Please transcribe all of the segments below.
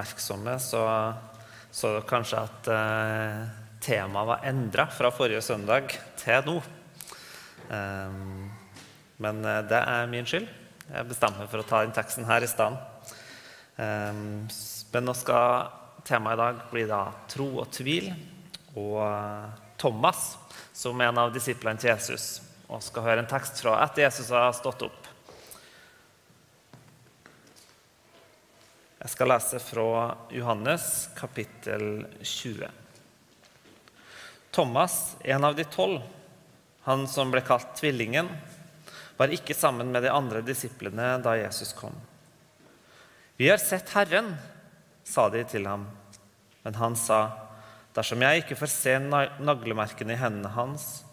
oppmerksomme, så så kanskje at eh, temaet var endra fra forrige søndag til nå. Um, men eh, det er min skyld. Jeg bestemmer meg for å ta den teksten her i stedet. Um, men nå skal temaet i dag bli da tro og tvil. Og Thomas, som er en av disiplene til Jesus, og skal høre en tekst fra etter Jesus har stått opp. Jeg skal lese fra Johannes kapittel 20. Thomas, en av de tolv, han som ble kalt Tvillingen, var ikke sammen med de andre disiplene da Jesus kom. Vi har sett Herren, sa de til ham. Men han sa, dersom jeg ikke får se naglemerkene i hendene hans,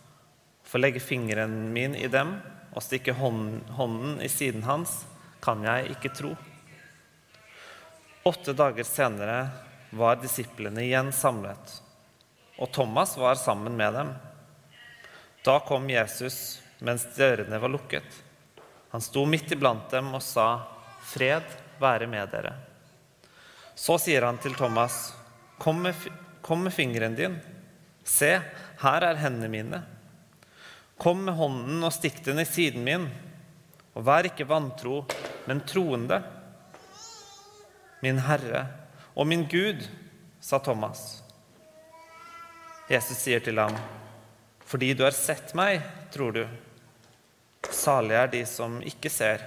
får legge fingeren min i dem og stikke hånden i siden hans, kan jeg ikke tro. Åtte dager senere var disiplene igjen samlet, og Thomas var sammen med dem. Da kom Jesus mens dørene var lukket. Han sto midt iblant dem og sa, 'Fred være med dere.' Så sier han til Thomas, 'Kom med, kom med fingeren din. Se, her er hendene mine.' 'Kom med hånden og stikk den i siden min.' Og vær ikke vantro, men troende.' Min Herre og min Gud, sa Thomas. Jesus sier til ham, fordi du har sett meg, tror du. Salige er de som ikke ser,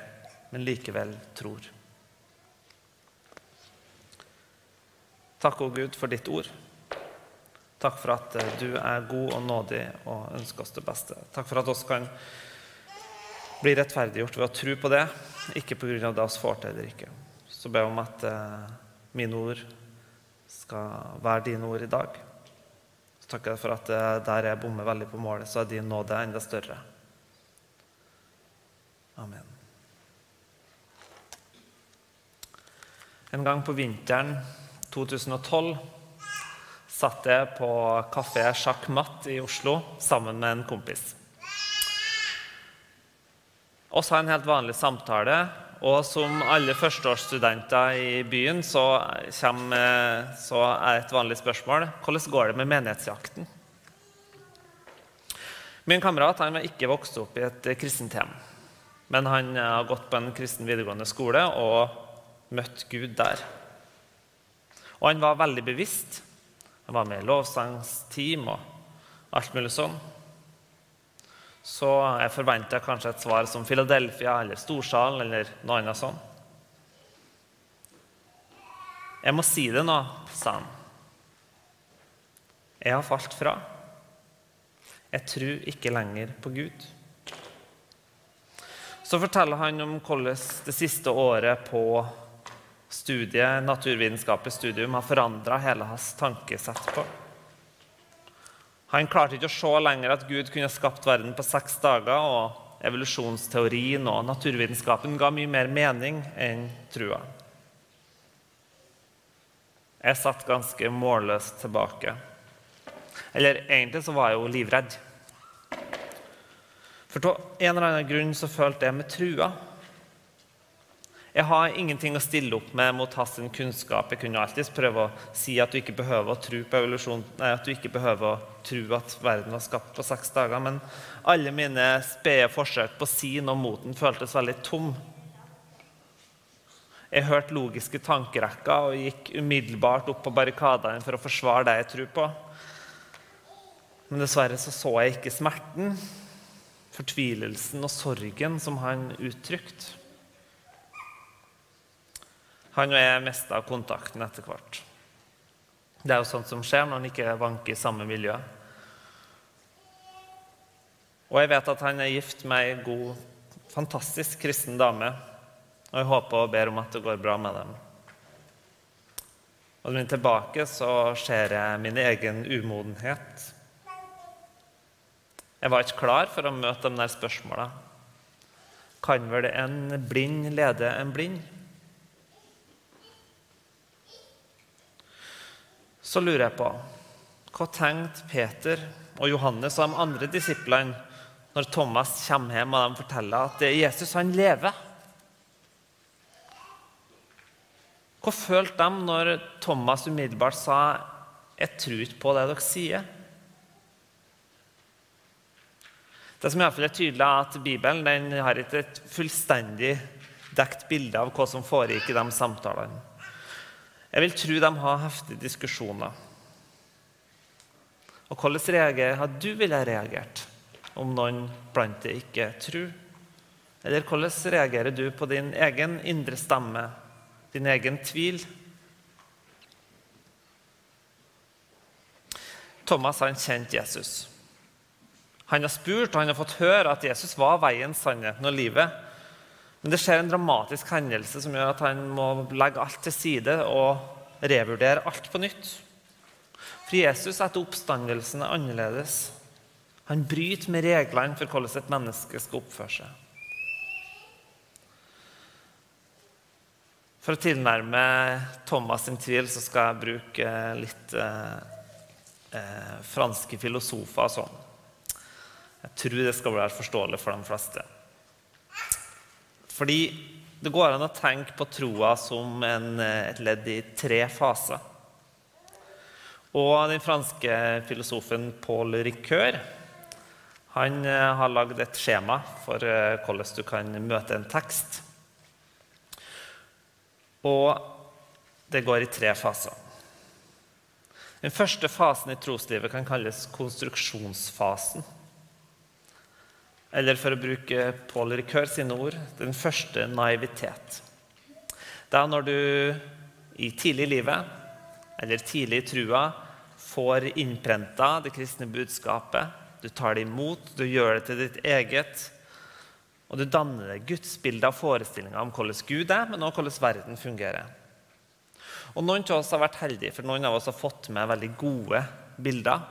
men likevel tror. Takk, å Gud, for ditt ord. Takk for at eh, du er god og nådig og ønsker oss det beste. Takk for at oss kan bli rettferdiggjort ved å tro på det, ikke pga. det oss får til eller ikke så ber jeg om at eh, mine ord skal være dine ord i dag. Så takker jeg for at eh, der jeg bommer veldig på målet, så er din nåde enda større. Amen. En gang på vinteren 2012 satt jeg på kafé Sjakk Matt i Oslo sammen med en kompis. Vi hadde en helt vanlig samtale og som alle førsteårsstudenter i byen så, kommer, så er et vanlig spørsmål hvordan går det med menighetsjakten. Min kamerat han var ikke vokst opp i et kristent hjem. Men han har gått på en kristen videregående skole og møtt Gud der. Og han var veldig bevisst. Han var med i lovsangsteam og alt mulig sånn så jeg forventer kanskje et svar som Philadelphia eller Storsalen eller noe annet sånt. Jeg må si det nå, sa han. Jeg har falt fra. Jeg tror ikke lenger på Gud. Så forteller han om hvordan det siste året på studiet, naturvitenskapelig studium har forandra hele hans tankesett på. Han klarte ikke å se lenger at Gud kunne skapt verden på seks dager. og Evolusjonsteorien og naturvitenskapen ga mye mer mening enn trua. Jeg satt ganske målløst tilbake. Eller egentlig så var jeg jo livredd. For av en eller annen grunn så følte jeg med trua jeg har ingenting å stille opp med mot hans kunnskap. Jeg kunne alltids prøve å si at du ikke behøver å tro på evolusjon, nei, at du ikke behøver å tro at verden var skapt på seks dager. Men alle mine spede forsøk på å si noe mot den føltes veldig tom. Jeg hørte logiske tankerekker og gikk umiddelbart opp på barrikadene for å forsvare det jeg tror på. Men dessverre så, så jeg ikke smerten, fortvilelsen og sorgen som han uttrykte. Han og jeg mista kontakten etter hvert. Det er jo sånt som skjer når en ikke vanker i samme miljø. Og jeg vet at han er gift med ei god, fantastisk kristen dame. Og jeg håper og ber om at det går bra med dem. Og når jeg er tilbake, så ser jeg min egen umodenhet. Jeg var ikke klar for å møte de der spørsmåla. Kan vel en blind lede en blind? Så lurer jeg på hva tenkte Peter og Johannes og de andre disiplene når Thomas kommer hjem og de forteller at det er Jesus han lever? Hva følte de når Thomas umiddelbart sa 'Jeg tror ikke på det dere sier'? Det som i hvert fall er tydelig er at Bibelen har ikke et fullstendig dekt bilde av hva som foregikk i de samtalene. Jeg vil tro de har heftige diskusjoner. Og hvordan reagerer har du ville reagert om noen blant deg ikke tror? Eller hvordan reagerer du på din egen indre stemme, din egen tvil? Thomas han kjente Jesus. Han har spurt og han har fått høre at Jesus var veien, sannheten og livet. Men det skjer en dramatisk hendelse som gjør at han må legge alt til side og revurdere alt på nytt. For Jesus etter oppstandelsen er annerledes. Han bryter med reglene for hvordan et menneske skal oppføre seg. For å tilnærme Thomas sin tvil så skal jeg bruke litt eh, eh, franske filosofer og sånn. Jeg tror det skal være forståelig for de fleste. Fordi det går an å tenke på troa som en, eh, et ledd i tre faser. Og den franske filosofen Paul Ricoeur han eh, har lagd et skjema for eh, hvordan du kan møte en tekst. Og det går i tre faser. Den første fasen i troslivet kan kalles konstruksjonsfasen. Eller for å bruke Paul Ricœur sine ord den første naivitet. Det er når du i tidlig i livet eller tidlig i trua får innprenta det kristne budskapet. Du tar det imot, du gjør det til ditt eget. Og du danner deg gudsbilde av forestillinger om hvordan Gud er, men også hvordan verden fungerer. Og Noen av oss har vært heldige, for noen av oss har fått med veldig gode bilder.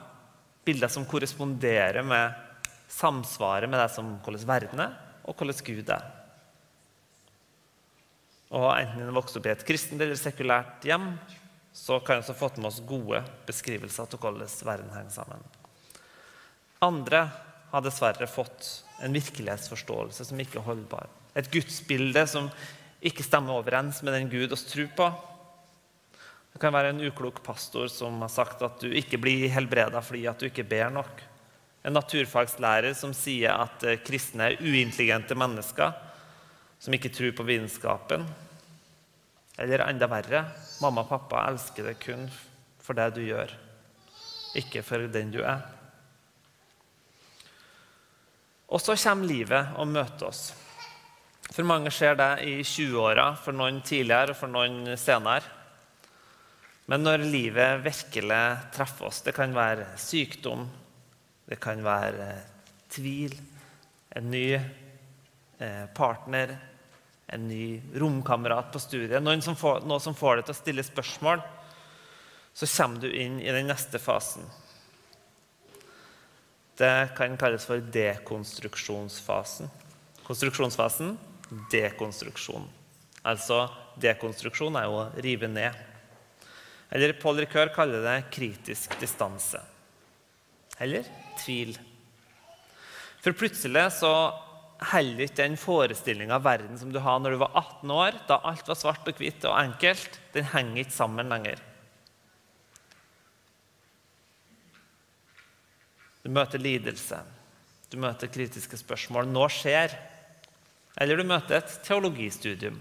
Bilder som korresponderer med samsvaret med det som hvordan verden er, og hvordan Gud er. Og Enten en vokser opp i et kristent eller sekulært hjem, så kan vi fått med oss gode beskrivelser av hvordan verden henger sammen. Andre har dessverre fått en virkelighetsforståelse som ikke er holdbar. Et gudsbilde som ikke stemmer overens med den Gud oss tror på. Det kan være en uklok pastor som har sagt at du ikke blir helbreda fordi at du ikke ber nok. En naturfagslærer som sier at eh, kristne er uintelligente mennesker som ikke tror på vitenskapen. Eller enda verre mamma og pappa elsker deg kun for det du gjør, ikke for den du er. Og så kommer livet og møter oss. For mange skjer det i 20-åra, for noen tidligere og for noen senere. Men når livet virkelig treffer oss Det kan være sykdom, det kan være tvil, en ny eh, partner, en ny romkamerat på studiet, noen som får, noe som får deg til å stille spørsmål, så kommer du inn i den neste fasen. Det kan kalles for dekonstruksjonsfasen. Konstruksjonsfasen dekonstruksjon. Altså dekonstruksjon er jo å rive ned. Eller Paul Ricœur kaller det kritisk distanse. Eller tvil. For plutselig så holder ikke den forestillinga av verden som du har når du var 18 år, da alt var svart og hvitt og enkelt, den henger ikke sammen lenger. Du møter lidelse, du møter kritiske spørsmål. Nå skjer. Eller du møter et teologistudium.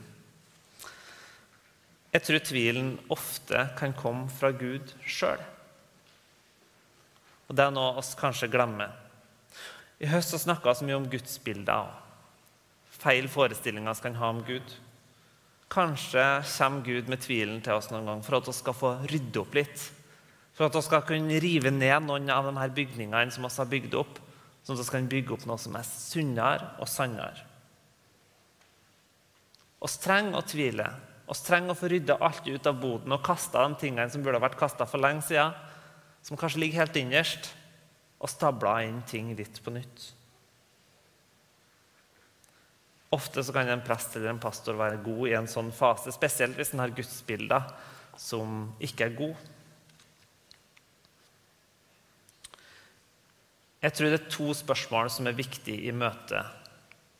Jeg tror tvilen ofte kan komme fra Gud sjøl. Og det er noe oss kanskje glemmer. I høst snakka vi mye om gudsbilder feil forestillinger vi kan ha om Gud. Kanskje kommer Gud med tvilen til oss noen gang for at vi skal få rydde opp litt. For at vi skal kunne rive ned noen av de her bygningene som vi har bygd opp, sånn at vi kan bygge opp noe som er sunnere og sannere. Vi trenger å tvile. Vi trenger å få rydda alt ut av boden og kasta de tingene som burde ha vært kasta for lenge siden, som kanskje ligger helt innerst og stabla inn ting litt på nytt. Ofte så kan en prest eller en pastor være god i en sånn fase, spesielt hvis en har gudsbilder som ikke er gode. Jeg tror det er to spørsmål som er viktige i møte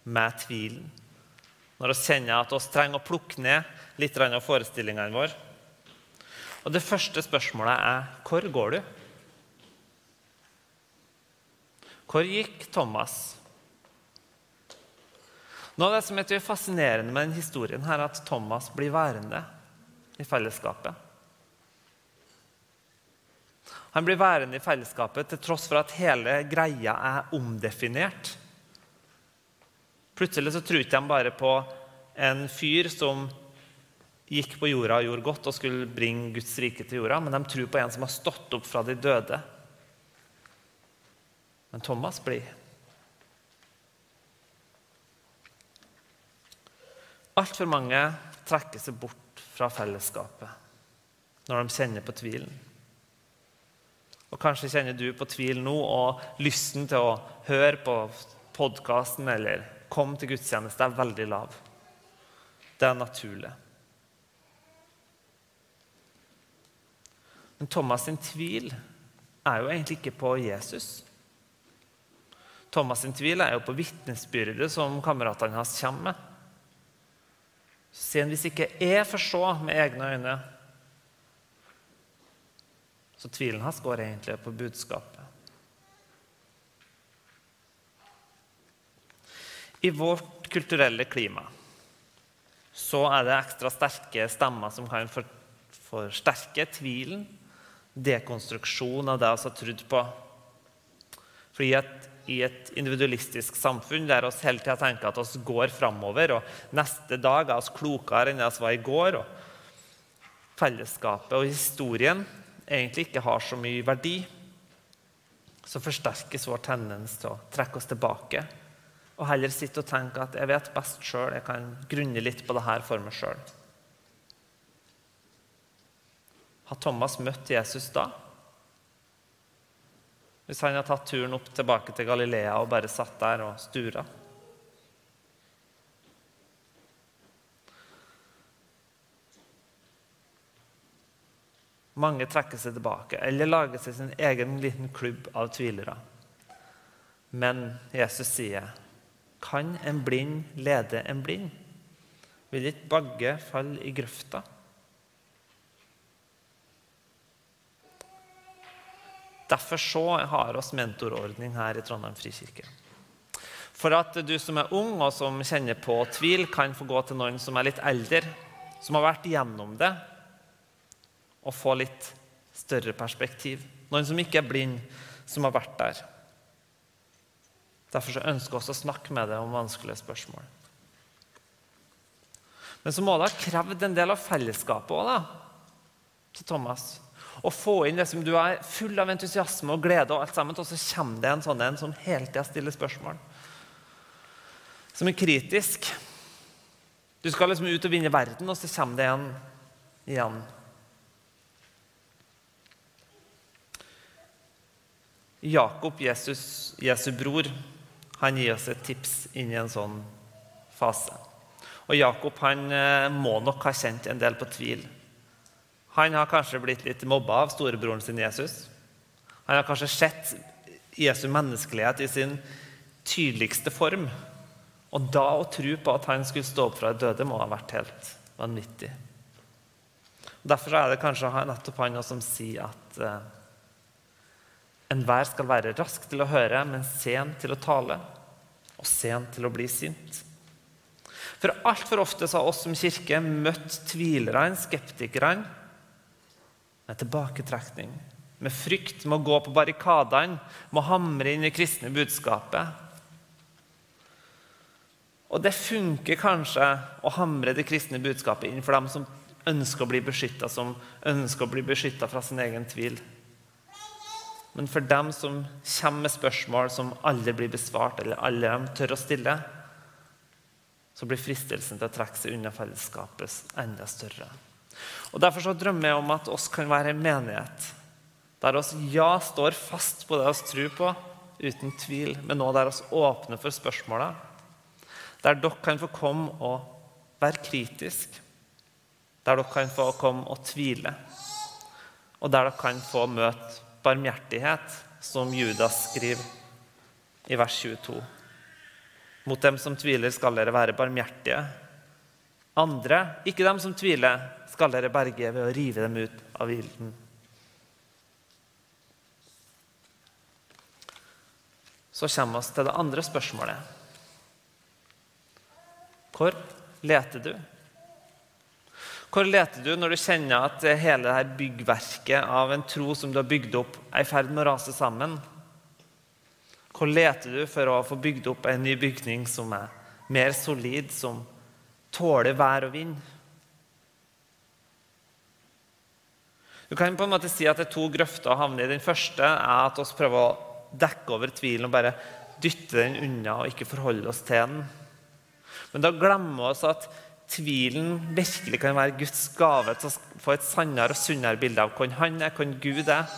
med tvilen. når vi kjenner at vi trenger å plukke ned litt av forestillingene våre. Og Det første spørsmålet er hvor går du? Hvor gikk Thomas? Noe av det som er fascinerende med denne historien, er at Thomas blir værende i fellesskapet. Han blir værende i fellesskapet til tross for at hele greia er omdefinert. Plutselig så tror ikke bare på en fyr som gikk på jorda og gjorde godt og skulle bringe Guds rike til jorda, men de tror på en som har stått opp fra de døde. Men Thomas blir. Altfor mange trekker seg bort fra fellesskapet når de kjenner på tvilen. Og Kanskje kjenner du på tvil nå, og lysten til å høre på podkasten eller komme til gudstjeneste er veldig lav. Det er naturlig. Men Thomas' sin tvil er jo egentlig ikke på Jesus. Thomas' sin tvil er jo på vitnesbyrdet som kameratene hans kommer med. Siden hvis ikke jeg får se med egne øyne, så tvilen hans går egentlig på budskapet. I vårt kulturelle klima så er det ekstra sterke stemmer som kan forsterke tvilen, dekonstruksjon av det vi har trodd på. Fordi at i et individualistisk samfunn der vi hele tida tenker at vi går framover, og neste dag er vi klokere enn vi var i går, og fellesskapet og historien egentlig ikke har så mye verdi, så forsterkes vår tendens til å trekke oss tilbake og heller sitte og tenke at jeg vet best sjøl, jeg kan grunne litt på det her for meg sjøl. Har Thomas møtt Jesus da? Hvis han har tatt turen opp tilbake til Galilea og bare satt der og stura. Mange trekker seg tilbake eller lager seg sin egen liten klubb av tvilere. Men Jesus sier, 'Kan en blind lede en blind?' Vil ikke bagge falle i grøfta? Derfor så har vi mentorordning her i Trondheim frikirke. For at du som er ung og som kjenner på tvil, kan få gå til noen som er litt eldre, som har vært gjennom det, og få litt større perspektiv. Noen som ikke er blind, som har vært der. Derfor så ønsker vi også å snakke med deg om vanskelige spørsmål. Men så må det ha krevd en del av fellesskapet òg, til Thomas og få inn det som du er full av entusiasme og glede, og alt sammen, og så kommer det en sånn en som hele tida stiller spørsmål. Som er kritisk. Du skal liksom ut og vinne verden, og så kommer det en igjen. Jakob, Jesus, Jesu bror, han gir oss et tips inn i en sånn fase. Og Jakob han eh, må nok ha kjent en del på tvil. Han har kanskje blitt litt mobba av storebroren sin Jesus. Han har kanskje sett Jesu menneskelighet i sin tydeligste form. Og da å tro på at han skulle stå opp fra de døde, må ha vært helt vanvittig. Derfor er det kanskje nettopp han som sier at eh, enhver skal være rask til å høre, men sen til å tale, og sen til å bli sint. For altfor ofte har oss som kirke møtt tvilerne, skeptikerne, med tilbaketrekning, med frykt, med å gå på barrikadene, med å hamre inn i kristne budskapet. Og det funker kanskje å hamre det kristne budskapet inn for dem som ønsker å bli beskytta, som ønsker å bli beskytta fra sin egen tvil. Men for dem som kommer med spørsmål som aldri blir besvart, eller alle de tør å stille, så blir fristelsen til å trekke seg unna fellesskapet enda større. Og Derfor så drømmer jeg om at oss kan være en menighet der oss ja står fast på det vi tror på, uten tvil, men nå der oss åpner for spørsmåla. Der dere kan få komme og være kritisk. Der dere kan få komme og tvile. Og der dere kan få møte barmhjertighet, som Judas skriver i vers 22. Mot dem som tviler, skal dere være barmhjertige, Andre, ikke dem som tviler, skal dere berge ved å rive dem ut av ilden. Så kommer vi til det andre spørsmålet. Hvor leter du? Hvor leter du når du kjenner at hele dette byggverket av en tro som du har bygd opp, er i ferd med å rase sammen? Hvor leter du for å få bygd opp en ny bygning som er mer solid, som tåler vær og vind? Du kan på en måte si at det er to grøfter å havne i. Den første er at vi prøver å dekke over tvilen og bare dytte den unna og ikke forholde oss til den. Men da glemmer vi at tvilen virkelig kan være Guds gave til å få et sannere og sunnere bilde av hvem han er, hvem Gud er,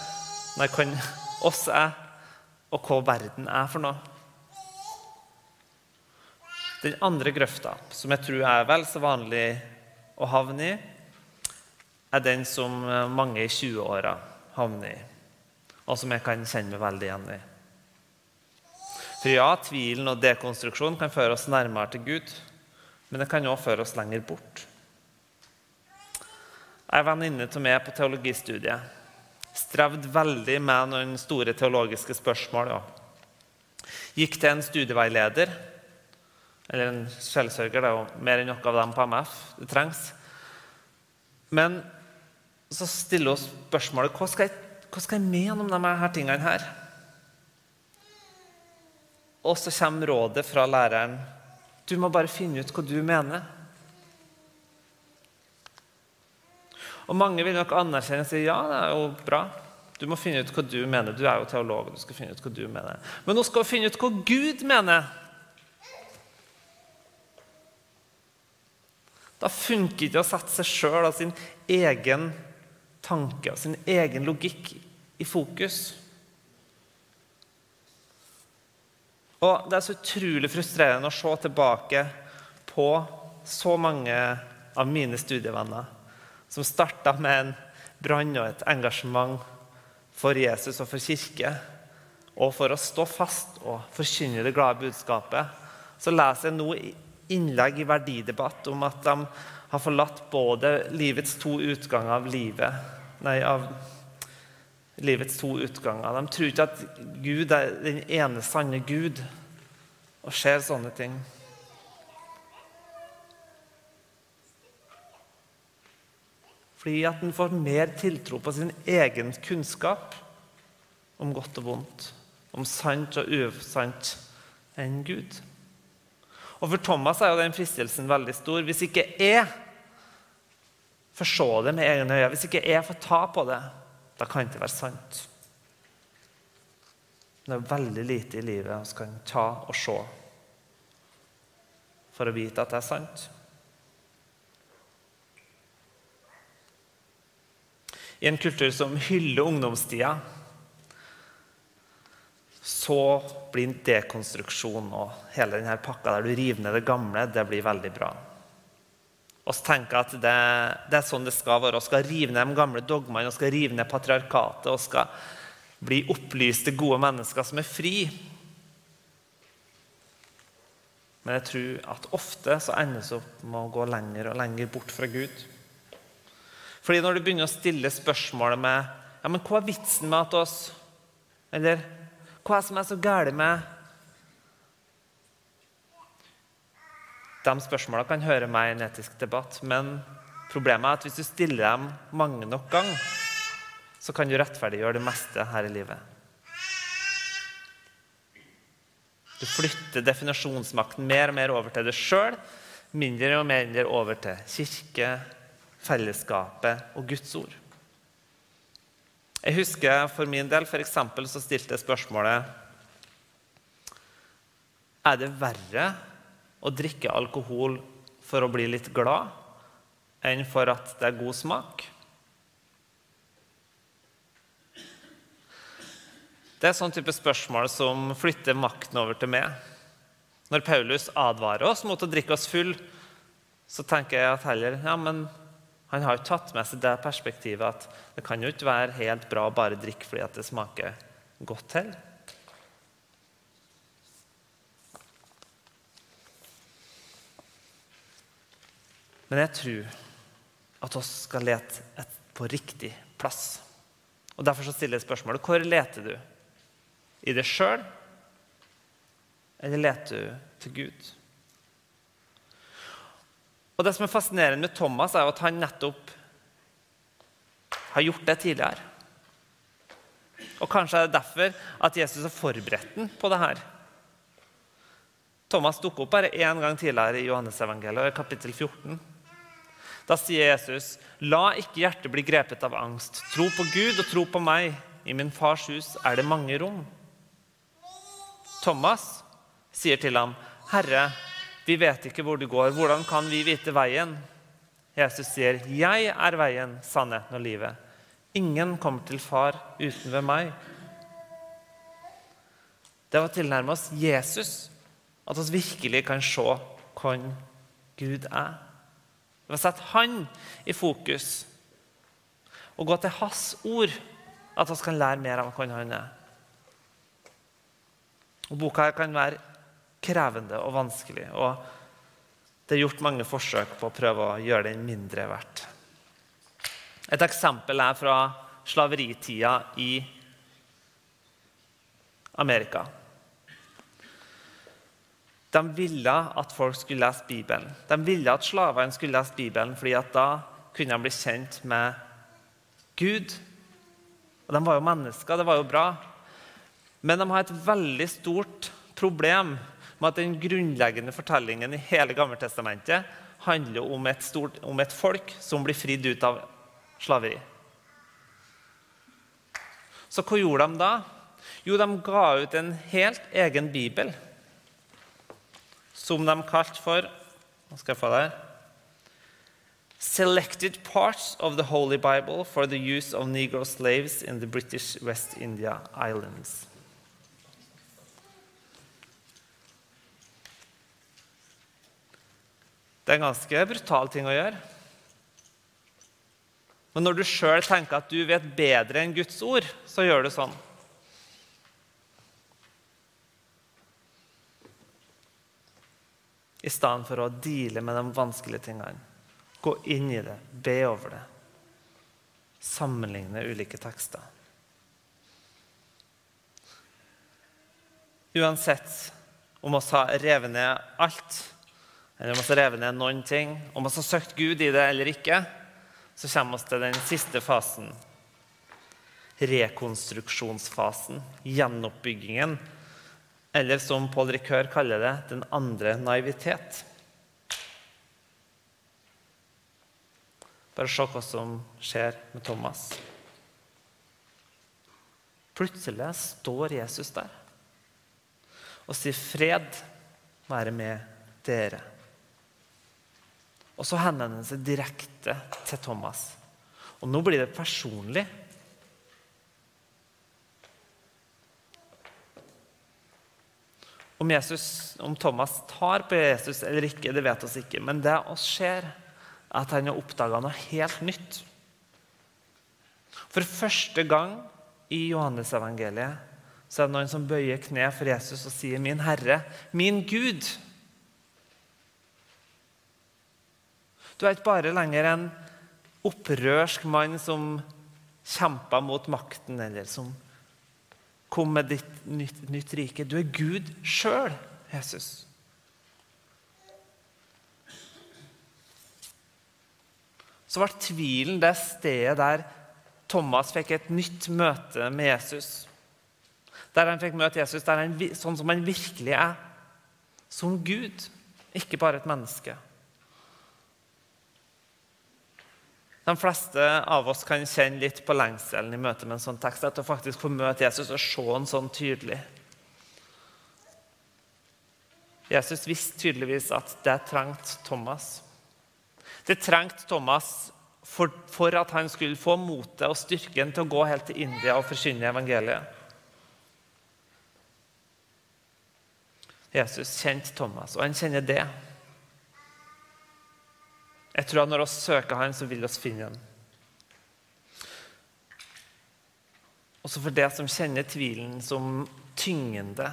nei, hvem oss er, og hva verden er for noe. Den andre grøfta, som jeg tror er vel så vanlig å havne i, er den som mange i 20-åra havner i, og som jeg kan kjenne meg veldig igjen i. For ja, tvilen og dekonstruksjon kan føre oss nærmere til Gud, men det kan òg føre oss lenger bort. Ei venninne av meg på teologistudiet strevde veldig med noen store teologiske spørsmål. Ja. Gikk til en studieveileder, eller en sjelsørger, det er jo mer enn nok av dem på MF. Det trengs. Men så stiller hun spørsmålet hva skal, jeg, hva skal jeg mene om de her tingene her? Og så kommer rådet fra læreren du må bare finne ut hva du mener. Og Mange vil nok anerkjenne og si ja, det er jo bra. Du må finne ut hva du mener. Du er jo teolog. og du skal finne ut hva du mener. Men nå skal finne ut hva Gud mener. Da funker ikke å sette seg sjøl og sin egen tanke og sin egen logikk i fokus. Og Det er så utrolig frustrerende å se tilbake på så mange av mine studievenner som starta med en brann og et engasjement for Jesus og for kirke, og for å stå fast og forkynne det glade budskapet. Så leser jeg nå innlegg i verdidebatt om at de har forlatt både livets to utganger av livet Nei, av livets to utganger. De tror ikke at Gud er den ene sanne Gud, og skjer sånne ting. Fordi at en får mer tiltro på sin egen kunnskap om godt og vondt, om sant og usant, enn Gud. Og For Thomas er jo den fristelsen veldig stor. Hvis ikke jeg får se det med egne øyne, hvis ikke jeg får ta på det, da kan det ikke være sant. Det er veldig lite i livet vi kan ta og se for å vite at det er sant. I en kultur som hyller ungdomstida, så blir dekonstruksjon og hele denne pakka der du river ned det gamle, det blir veldig bra. Vi tenker at det, det, er sånn det skal være. Vi skal rive ned de gamle dogmene, og skal rive ned patriarkatet. og skal bli opplyste, gode mennesker som er fri. Men jeg tror at ofte så endes opp med å gå lenger og lenger bort fra Gud. Fordi når du begynner å stille spørsmålet med ja, men hva er vitsen med at oss Eller hva som er så galt med De spørsmålene kan høre meg i en etisk debatt, men problemet er at hvis du stiller dem mange nok ganger, så kan du rettferdiggjøre det meste her i livet. Du flytter definasjonsmakten mer og mer over til deg sjøl, mindre og mindre over til kirke, fellesskapet og Guds ord. Jeg husker for min del for så stilte jeg spørsmålet Er det verre å drikke alkohol for å bli litt glad enn for at det er god smak? Det er sånn type spørsmål som flytter makten over til meg. Når Paulus advarer oss mot å drikke oss full, så tenker jeg at heller ja, men han har jo tatt med seg det perspektivet at det kan jo ikke være helt bra å bare drikke fordi at det smaker godt til. Men jeg tror at vi skal lete på riktig plass. Og Derfor så stiller jeg spørsmålet hvor leter du? I deg sjøl, eller leter du til Gud? Og Det som er fascinerende med Thomas, er jo at han nettopp har gjort det tidligere. Og Kanskje er det derfor at Jesus har forberedt den på det her. Thomas dukker opp bare én gang tidligere i Johannesevangeliet, kapittel 14. Da sier Jesus, 'La ikke hjertet bli grepet av angst. Tro på Gud og tro på meg. I min fars hus er det mange rom.' Thomas sier til ham, 'Herre, vi vet ikke hvor du går. Hvordan kan vi vite veien?' Jesus sier, 'Jeg er veien, sannheten og livet.' Ingen kommer til Far uten ved meg. Det var tilnærmet oss Jesus at vi virkelig kan se hvem Gud er. Det var å sette Han i fokus og gå til Hans ord at vi kan lære mer av hvem Han er. Og Boka kan være krevende og vanskelig, og det er gjort mange forsøk på å prøve å gjøre den mindre verdt. Et eksempel er fra slaveritida i Amerika. De ville at folk skulle lese Bibelen. De ville at slavene skulle lese Bibelen, fordi da kunne de bli kjent med Gud. Og De var jo mennesker, det var jo bra. Men de har et veldig stort problem med at den grunnleggende fortellingen i hele Gammeltestamentet handler om et, stort, om et folk som blir fridd ut av slaveri. Så hva gjorde de da? Jo, de ga ut en helt egen bibel som de kalte for Hva skal jeg få der? Selected parts of the Holy Bible for the use of Negro slaves in the British West India Islands. Det er en ganske brutal ting å gjøre. Men når du sjøl tenker at du vet bedre enn Guds ord, så gjør du sånn. I stedet for å deale med de vanskelige tingene. Gå inn i det, be over det. Sammenligne ulike tekster. Uansett om vi har revet ned alt, eller om vi har revet ned noen ting, om vi har søkt Gud i det eller ikke, så kommer vi til den siste fasen. Rekonstruksjonsfasen. Gjenoppbyggingen. Eller som Paul Ricœur kaller det, den andre naivitet. Bare se hva som skjer med Thomas. Plutselig står Jesus der og sier 'Fred være med dere'. Og så henvender han seg direkte til Thomas. Og nå blir det personlig. Om, Jesus, om Thomas tar på Jesus eller ikke, det vet oss ikke. Men det oss ser, er at han har oppdaga noe helt nytt. For første gang i Johannesevangeliet så er det noen som bøyer kne for Jesus og sier 'Min Herre, min Gud'. Du er ikke bare lenger en opprørsk mann som kjempa mot makten, eller som kom med ditt nytt, nytt rike. Du er Gud sjøl, Jesus. Så ble tvilen det stedet der Thomas fikk et nytt møte med Jesus. Der han fikk møte Jesus der han, sånn som han virkelig er. Som Gud, ikke bare et menneske. De fleste av oss kan kjenne litt på lengselen i møte med en sånn tekst. At å faktisk få møte Jesus og se han sånn tydelig. Jesus visste tydeligvis at det trengte Thomas. Det trengte Thomas for, for, at han skulle få motet og styrken til å gå helt til India og forkynne evangeliet. Jesus kjente Thomas, og han kjenner det. Jeg tror at når vi søker Han, så vil vi finne ham. Også for det som kjenner tvilen som tyngende.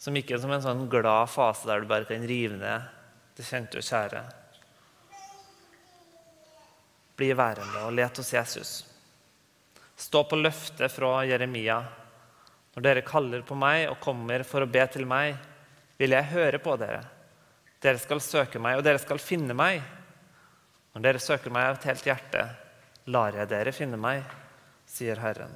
Som ikke er som en sånn glad fase der du bare kan rive ned det kjente og kjære. bli værende og let hos Jesus. Stå på løftet fra Jeremia. Når dere kaller på meg og kommer for å be til meg, vil jeg høre på dere. Dere skal søke meg, og dere skal finne meg. Når dere søker meg av et helt hjerte, lar jeg dere finne meg, sier Herren.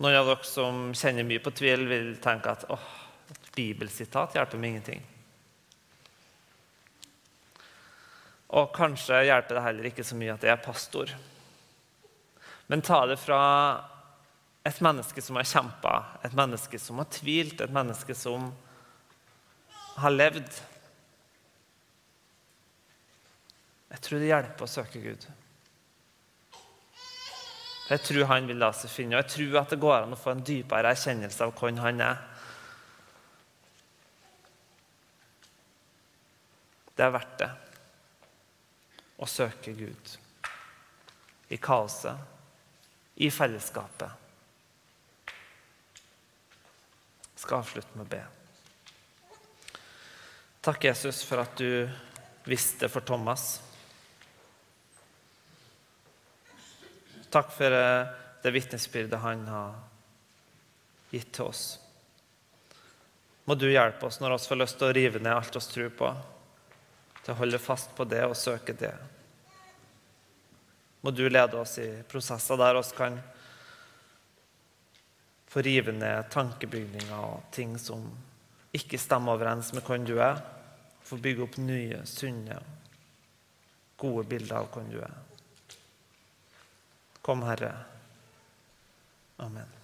Noen av dere som kjenner mye på tvil, vil tenke at åh, et bibelsitat hjelper meg ingenting. Og kanskje hjelper det heller ikke så mye at jeg er pastor. Men ta det fra et menneske som har kjempa, et menneske som har tvilt, et menneske som har levd. Jeg tror det hjelper å søke Gud. Jeg tror han vil la seg finne, og jeg tror at det går an å få en dypere erkjennelse av hvem han er. Det er verdt det å søke Gud i kaoset, i fellesskapet. Jeg skal avslutte med å be. Takk, Jesus, for at du visste for Thomas. Takk for eh, det vitnesbyrdet han har gitt til oss. Må du hjelpe oss når vi får lyst til å rive ned alt vi tror på, til å holde fast på det og søke det. Må du lede oss i prosesser der vi kan få rive ned tankebygninger og ting som ikke stemmer overens med hvem du er. Få bygge opp nye, sunne, gode bilder av hvem du er. Kom, Herre. Amen.